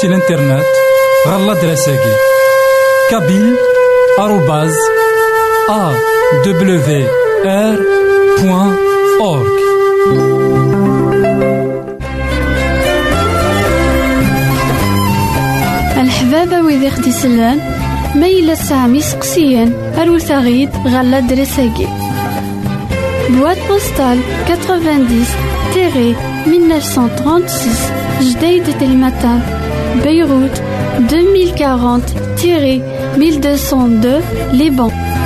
سي الانترنت غالا دراساكي كابيل آروباز ا دبليو ار بوان اورك الحبابة ويدي خدي سلان ميلا سامي سقسيان أرو ثغيد غالا دراساكي Boîte postale 90 1936 Jdeï de Telmata Beyrouth 2040-1202 Liban.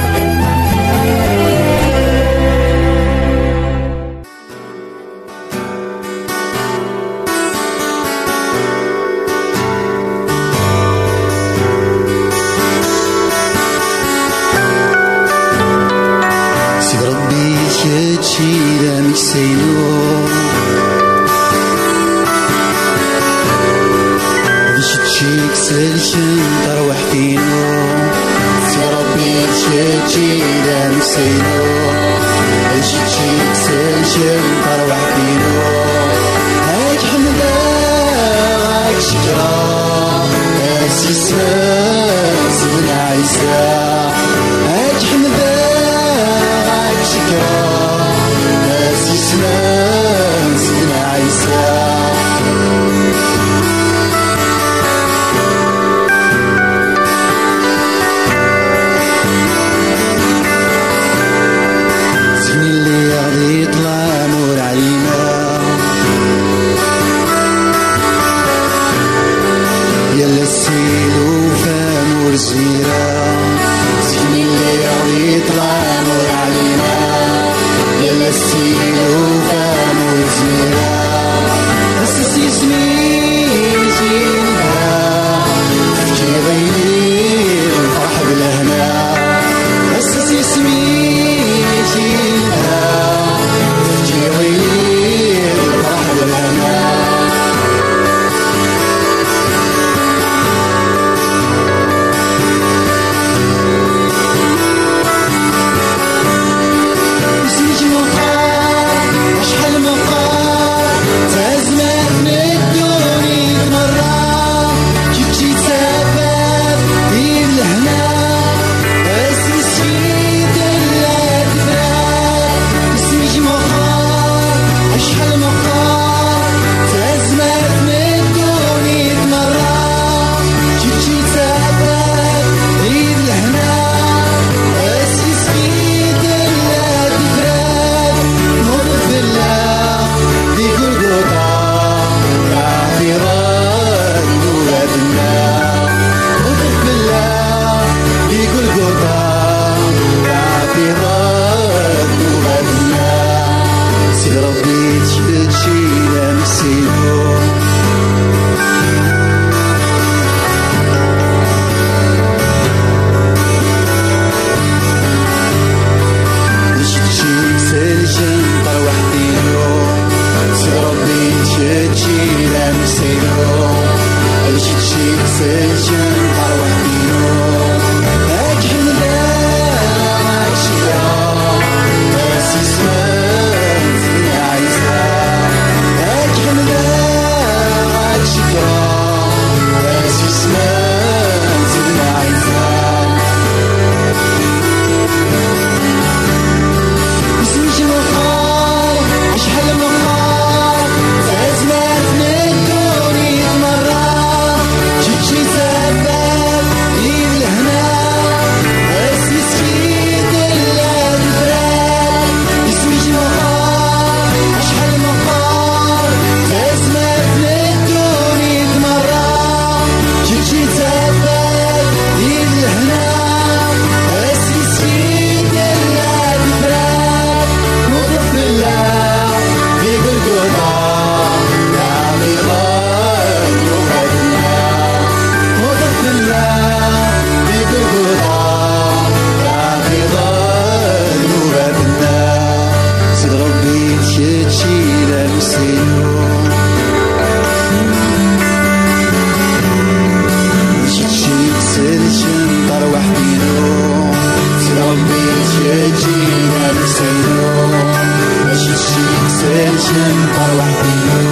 All right,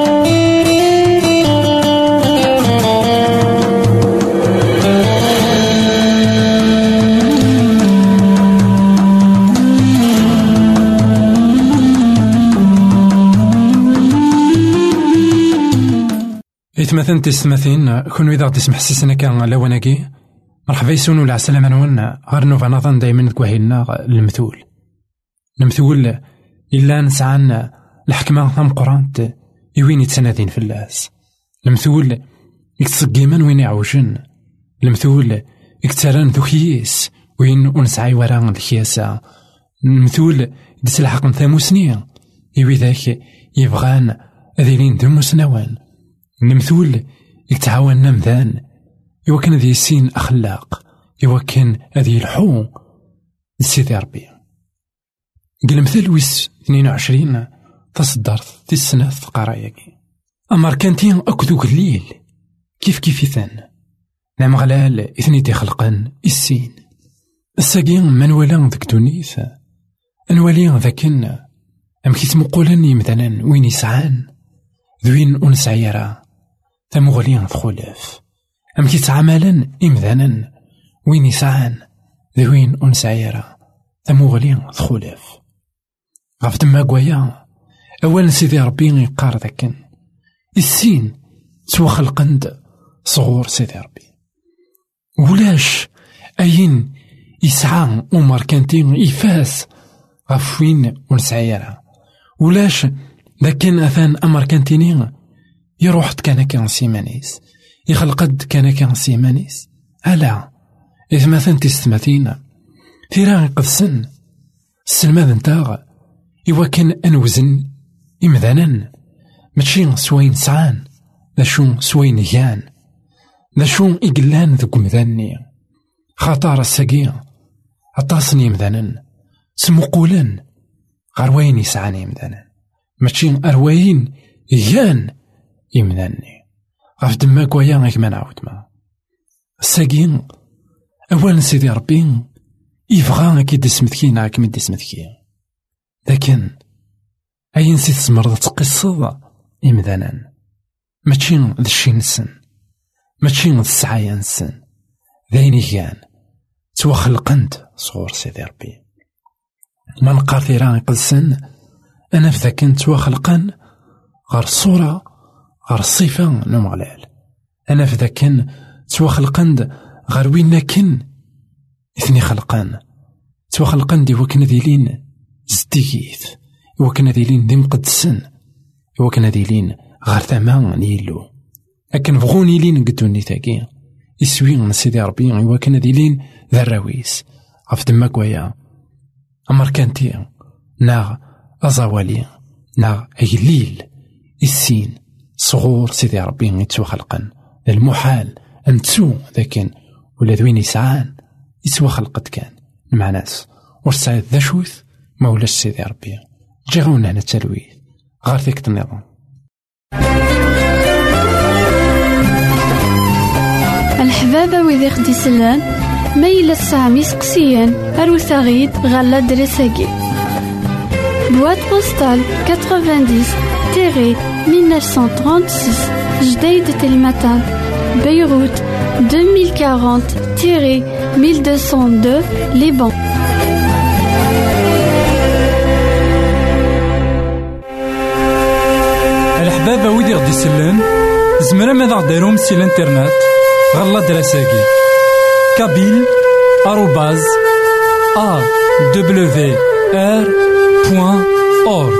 إثمثن تستمثين كون إذا غدي تسمح سيسنا كان لوناكي مرحبا يسون ولا عسلامة نون غير نوفا نظن دايما كواهيلنا المثول المثول إلا نسعان الحكمة ثم قرانت. يوين يتسنادين في اللاس. المثول يتصقيمن وين يعوجن المثول يكتران ذو خيس وين ونسعي ورا الكياسة المثول دس الحق ثاموسنية. يوي ذاك يبغان أذيلين ذو مسنوان. المثول يتعاون نمذان إوا كان ذي سين أخلاق إوا كان هذه الحو لسيدي ربي. قل المثل ويس 22 تصدرت دي السنة في قراياكي أمر كانتين أكدو قليل كيف كيف يثان نعم غلال إثني دي خلقان السين. الساقين من ولا ذك دونيث أنوالي ذاكن. أم كي تمقولن مثلا وين يسعان؟ ذوين ونسعيرا تمغلين ثخلف أم كي تعملا إمذانا وين يسعان ذوين ونسعيرا تمغلين ثخلف غف تما قويا أولا سيدي ربي يقار ذاكن. السين سوا خلقند صغور سيدي ربي. ولاش أين يسعى عمر كانتين يفاس غف وين ولاش لكن أثان أمر كانتيني يروح كان كان سيمانيس. يخلقد كان كان سيمانيس. ألا إذ مثلا تستمثين تيرا قدسن السلماد نتاغ إوا كان أنوزن إمذانا ماشي سوين سعان. شو سوين يان. شو إقلان ذوك مذاني خطار السقيا عطاسني مذانا سمقولن. غير وين يسعاني مذانا ماشي أرواين يان. يمناني غف دما كوايا غيك ما نعاود ما. الساقين أولا سيدي ربي يبغى كي دسمتكي نعاك من دسمتكي لكن أين سي تزمرض تقصد؟ إمذانا ماشي ذا الشي نسن. ماشي ذا السعايا نسن. ذاين كان. توخلقنت صغور سيدي ربي. ما نقار ثيران يقلسن أنا في ذاك نتوخلقن. غير الصورة غير الصفة نمغلال أنا في ذاك توخلقن غير وين كن إثني خلقان. توخلقن دي وكنا ديلين زديكيث. وكنا ديلين دي مقدسن. وكنا ديلين غير ثما نيلو. لكن بغوني لين قدوني تاكي يسوي سيدي ربي وكنا ديلين ذا الراويس. غف دماك ويا أمر كانتي ناغ أزاوالي. نا هيليل السين صغور سيدي ربي يتسو خلقا المحال أن تسو لكن ولا ذوين يسعان؟ يتسو خلقت كان. مع ناس ورسعيد ذا شوث ما ولاش سيدي ربي. جي غونا هنا التلويث غير فيك النظام الحبابة ويدي خدي سلان ميلا سامي سقسيان أروثاغيد غالا دريساكي. Boîte postale 90-1936 Jdeï de Télématin Beyrouth 2040-1202 Liban. الحبابة ويدي غدي يسلن زمرا ماذا غديرهم سي الإنترنت؟ غالا دراساكي. كابيل آروباز أ دبليو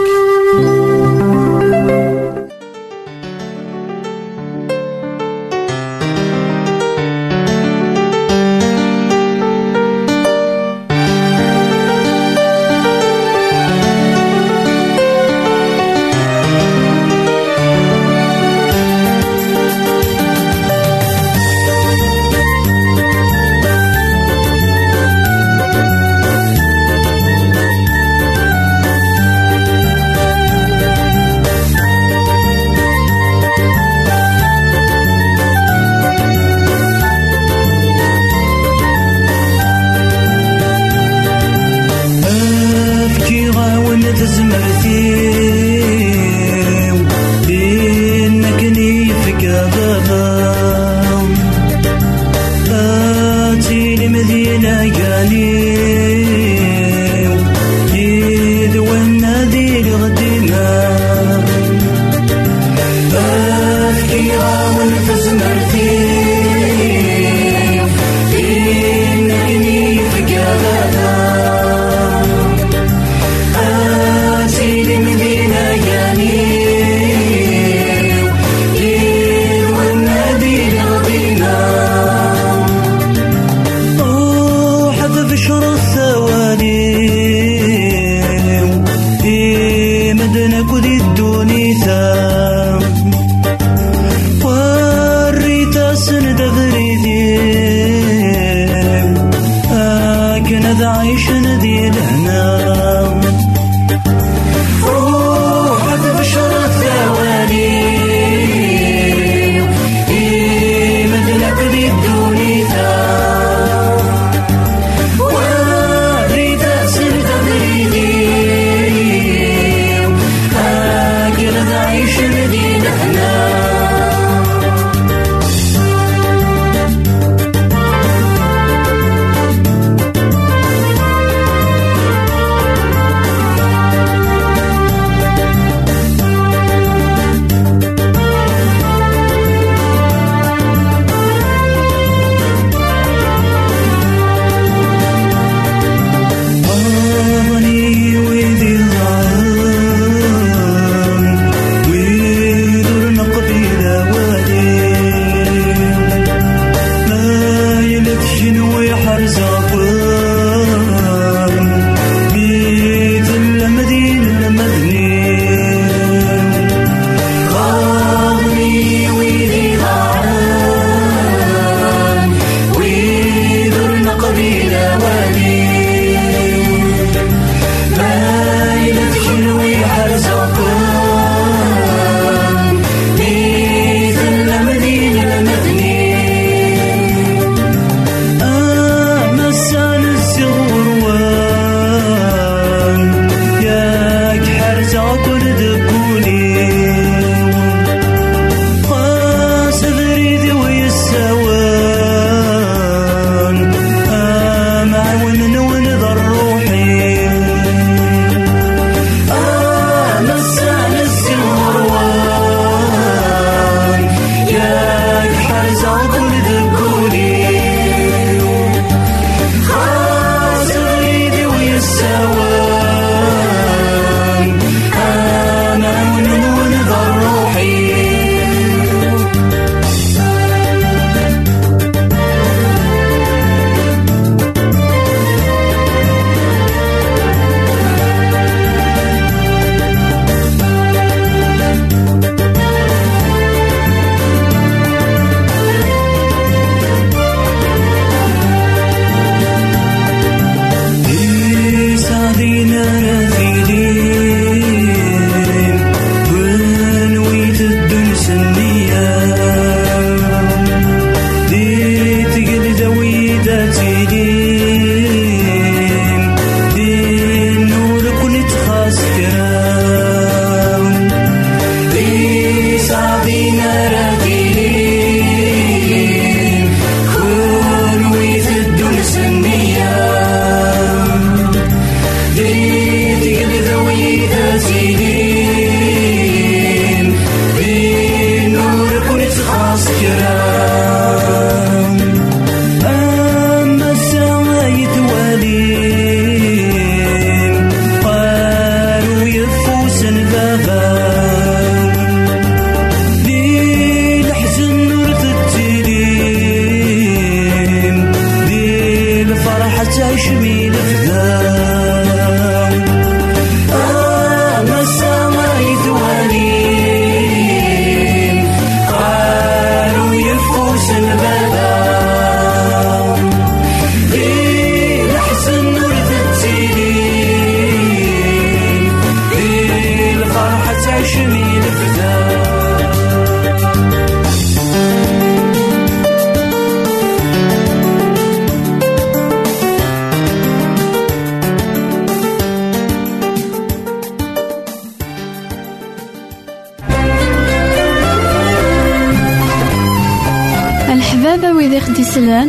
آر بوان أورك Leḥbab a wid i ɣ-d-islan,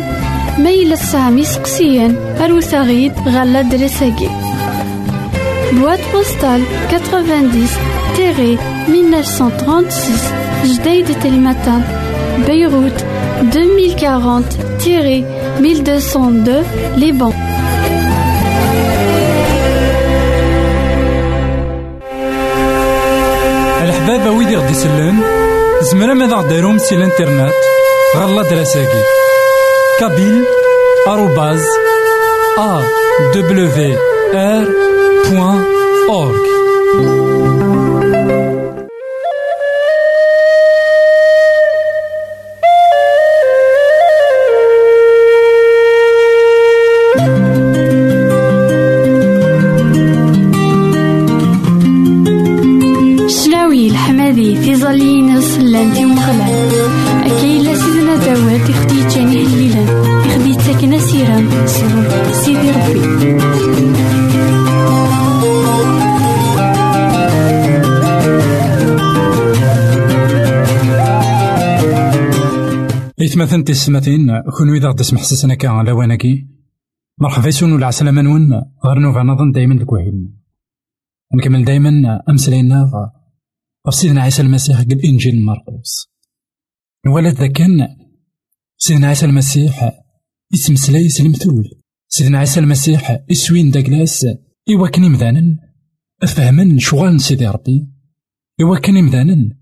ميلا سامي سقسيان أروثاغيد غالا دريساكي. بواد بوستال 90 تيري 1936 جديد تلمتان بيروت 2040 تيري 1202 لبنان الحبابة ويدي غدي يسلن زمرا ماذا غديرهم سي الانترنت؟ غالا دراساكي كابيل آروباز أ دبليو آر بوان أورك إثمثن تسمتين كون إذا غدي سمح سسنا كان لواناكي مرحبا يسون ولا عسلامة نون. غير نوفا نظن دايما الكوهين. نكمل دايما أمسلينا غف سيدنا عيسى المسيح قال إنجيل مرقوس. الولد ذا كان. سيدنا عيسى المسيح اسم سلايس المثول. سيدنا عيسى المسيح إسوين داكلاس إوا كان مذانا أفهمن شغال سيدي ربي. إوا كان مذانا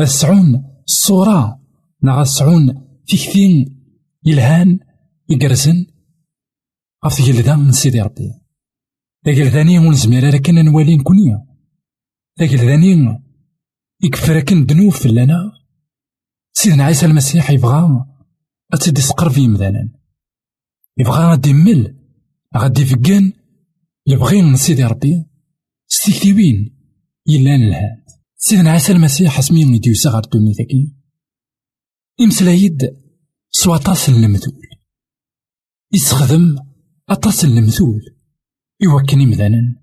السعون الصورة. نغا السعون تكثين يلهان يقرزن. غف تجلدا من سيدي ربي. ثاني ونزمير لكن نوالي نكونيا ذاك ثاني يكفر كن دنوب فلانا سيدنا عيسى المسيح يبغى أتدي سقربي مذانا يبغى غادي مل غادي فكان يبغي من سيدي ربي. ستيكتيوين يلان الهاد. سيدنا عيسى المسيح اسمي يديوسا غار دوني إمسلايد سوا طاس المثول يستخدم أطاس المثول يوكن إمذانا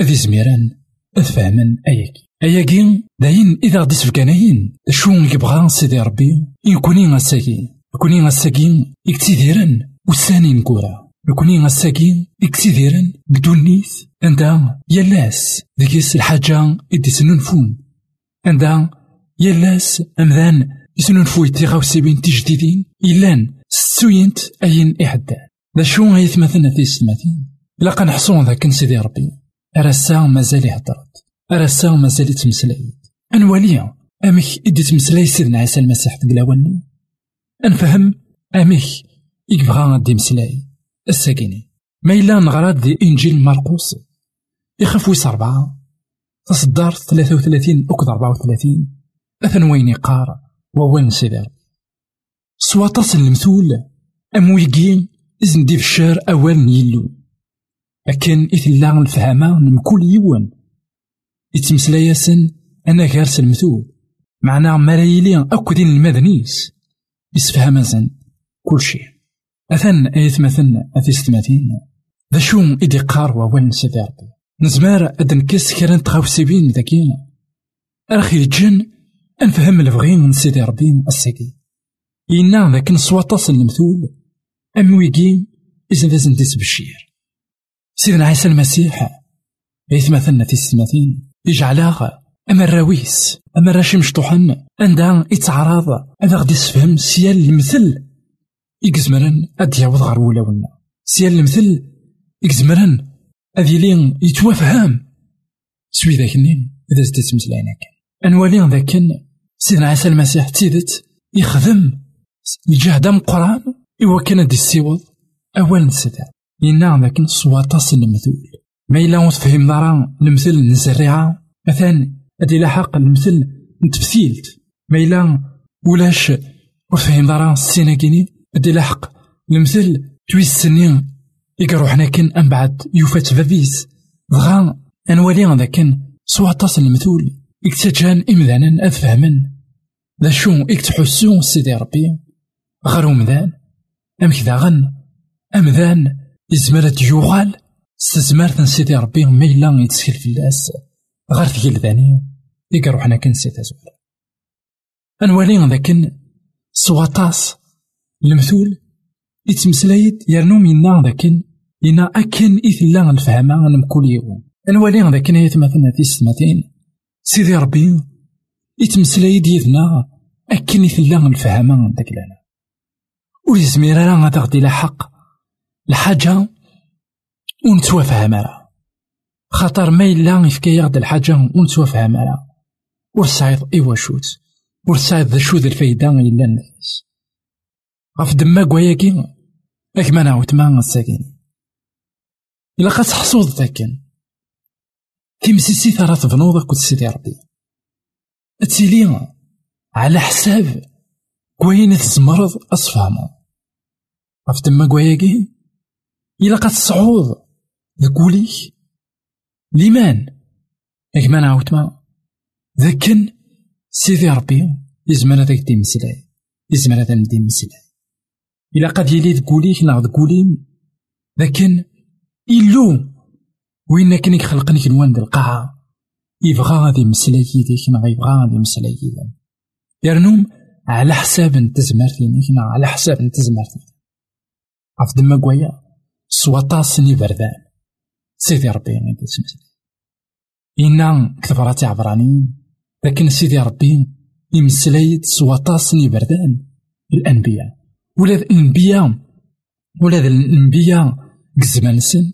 أذي زميران أفهمن أياكي. أياكي داين إذا غدي سفكاناين شو يبغى سيدي ربي؟ يكوني غساكي. يكوني غساكي يكتيديرن وساني نكورا. يكوني غساكي يكتيديرن بدون نيث عندها يلاس ذيكيس الحاجة إدي سننفون عندها يلاس أمذان يسنون فويتي غاوسيبين تجديدين إلان ستوينت أين إحدان ذا شو غيثمثلنا في السماتين إلا قنحصون ذاك سيدي ربي. أرسا مازال يهدرت أرسا مازال يتمسلايد أنواليا أمك إدي تمسلاي سيدنا عيسى المسيح تقلاواني أنفهم أمك يبغى غادي مسلاي الساكيني. ما إلا نغراد دي إنجيل مرقوس يخاف ويس أربعة. تصدر ثلاثة وثلاثين أكد أربعة وثلاثين. أثن وين يقار ووين سيدي ربي سوا تصل المثول أم ويقين إذن دي في الشار أوال يلو لكن إثلا الفهامة من كل يوان. يتمسلا ياسن أنا غارس المثول. معنا مرايلي أكدين المدنيس. يسفهم زن كل شيء. أثن أيث مثل أثي ستماتين ذا شو إدي قار ووين سيدي ربي نزمار أدن كيس كران تخاوسيبين ذاكينا أرخي جن أنفهم البغين من سيدي ربي الساكي إنا ذاك نصواطاس المثول أم ويقين إذا لازم ديس بالشير. سيدنا عيسى المسيح عيث مثلنا في السماثين يجعلها أما الراويس أما الراشي مشطوحن عندها يتعرض هذا غادي يسفهم سيال المثل يكزمرن أد يعوض غير ولاونا سيال المثل يكزمرن أذي لين يتوافهم. سوي ذاك النين إذا زدت مسلاينا كان أنوالي ذاك سيدنا عيسى المسيح تيدت يخدم الجهد مقران إوا كان دي السيوض أول نسيدا إنا ذاك صواطاس المثول ما إلا وتفهم دارا المثل نزرعها مثلا أدي لاحق المثل نتبثيلت ما إلا ولاش وتفهم دارا السيناكيني أدي لاحق المثل تويس سنين يقرو حنا كان أم بعد يوفات فافيس دغا أنوالي ذاك صواطاس المثول إكتجان إمذانا أفهمن. ذا شو اكتحسو سيدي ربي. غير مذان. أمك داغن أمذان. يزمر يوغال ستزمار سيدي ربي ما إلا يتسكل في اللاس. غير ثقيل ذاني. حنا كن سيتا زوال. أنوالي ذاكن. سواطاس المثول يتمسلايد يرنو منا ذاكن. إنا أكن إثلا الفهمة نمكل يوم. الوالي ذاكن يتمثلنا في السماتين سيدي ربي يتمسلايد يدنا أكن إثلا الفهمة داك لنا ويزمير راه تغدي لحق الحاجة ونتوافهم راه خاطر ما إلا يفكا يغد الحاجة ونتوافهم راه ورسايد إيواشوت ورسايد ذا شو الفايدة إلا الناس غف دما كواياكي اك ما نعاود ما الساكن إلا قد تحصود ذاكن تيمسيسي ثرا تبنوض كنت سيدي ربي. تسيلي على حساب كوين تزمرض أصفامو غف دما كواياكي إلا قد تصعود ذاك ليمان اك ما نعاود ما. ذاكن سيدي ربي يزمر هذاك ديمسلاي يزمر هذا ديمسلاي إلا قد يلي تقوليك ناض تقولي لكن إلو وين كان يخلقني كنوان القاعة يبغى غادي يمسلاي يديك ما يبغى غادي يمسلاي يديك يرنوم على حساب نتزمرتيني كنا على حساب نتزمرتيني عف دما قويا سوا سني بردان. سيدي ربي غادي تمسلاي إنا كتبراتي عبراني لكن سيدي ربي يمسلايد سوا سني بردان. الأنبياء. ولا الأنبياء. ولا الأنبياء. كزمان سن.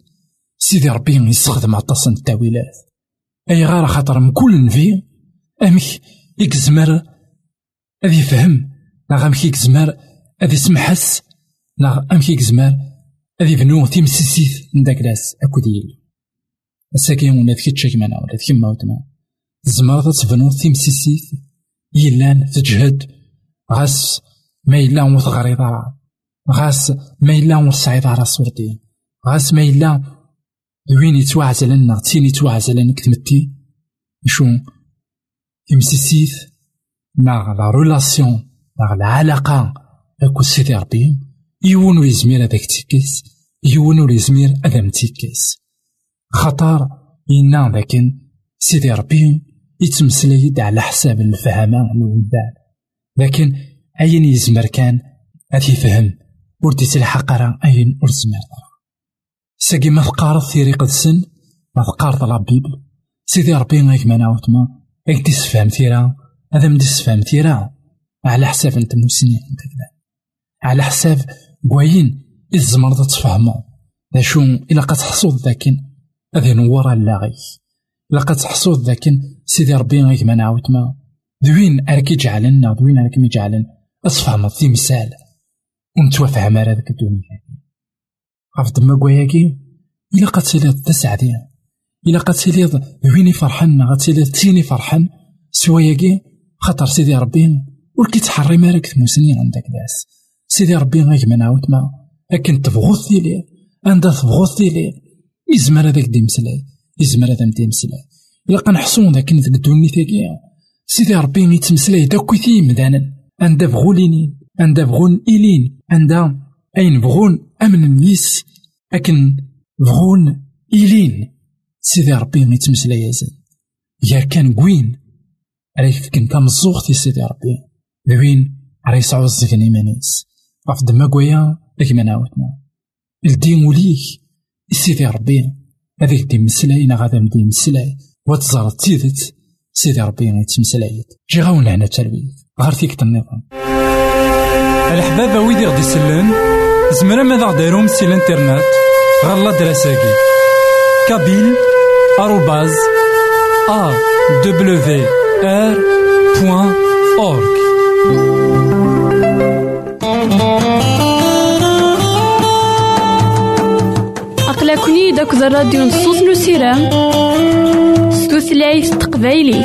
سيدي ربي يستخدم عطاس التاويلات. أي غار خاطر من كل نبي أمك يكزمر اذي فهم لا أمك يكزمر اذي سمحس لا أمك يكزمر اذي بنو تيمسيسيت نداك لاس اكوديل الساكين ولا ذكي تشيك مانا ولا ذكي ما وتما زمرة تبنو تيمسيسيت يلان تجهد غاس ما إلا ور تغريض راه غاس ما إلا ور سعيد راه صورتين غاس ما إلا وين يتوعزل لنا تين يتوعزل لنا كتمتي شو يمسيسيث مع لا رولاسيون مع العلاقة. أكو سيدي ربي يون ويزمير هذاك تيكيس يون ويزمير هذا متيكيس خطر إنا لكن سيدي ربي يتمسلي على حساب الفهمة الودان لكن أين يزمر كان؟ أتي فهم ور تلحق راه أين ور تزمر ساقي ما تقارض ثيري قدسن ما تقارض لا بيبل. سيدي ربي غيك ما نعاوتما غيك تسفهم ثيرا هذا من تسفهم ثيرا على حساب أنت مسنين على حساب كواين الزمر تفهمو. ذا شو إلا قد حصود ذاكن هذا نورا اللاغي إلا قد حصود ذاكن سيدي ربي غيك ما نعاوتما ذوين أركي جعلنا ذوين أركي جعلن أصفهم في مثال. ونتوافهم على ذاك الدنيا. غف دما كواياكي إلا قد تسيليض تسعدي إلا قد تسيليض ويني فرحان غاد تسيليض تيني فرحان. سواياكي خاطر سيدي ربي ولكي تحري مالك تموسني عندك داس. سيدي ربي غيك من عاود ما. لكن تبغوث لي عندها تبغوث لي يزمر هذاك دي مسلاي يزمر هذا دي مسلاي. إلا قنحسون ذاك نتقدوني ثاكي سيدي ربي يتمسلاي داك ويثي مدانا. عند بغولينين عند بغون إلين عند أين بغون أمن النيس؟ أكن بغون إلين سيدي ربي يتمسلا يازن يا كان كوين عليك كنت تمزوغ تي سيدي ربي. ذوين راه يسعو الزفن إيمانيس غف دما كويا ما نعاودنا الدين وليك. سيدي ربي هذيك دي مسلاي غادا مدي مسلاي. وتزار تيدت سيدي ربي يتمسلايت جي غاون هنا تلويث غار فيك النظام الحبابة ويدي غدي يسلن زمرا ماذا غديرهم سي الانترنت غالا دراساكي كابيل آروباز أ دبليو آر بوان أورك أقلكني داك الراديو نصوص نسيرام ستوثلايف تقبايلي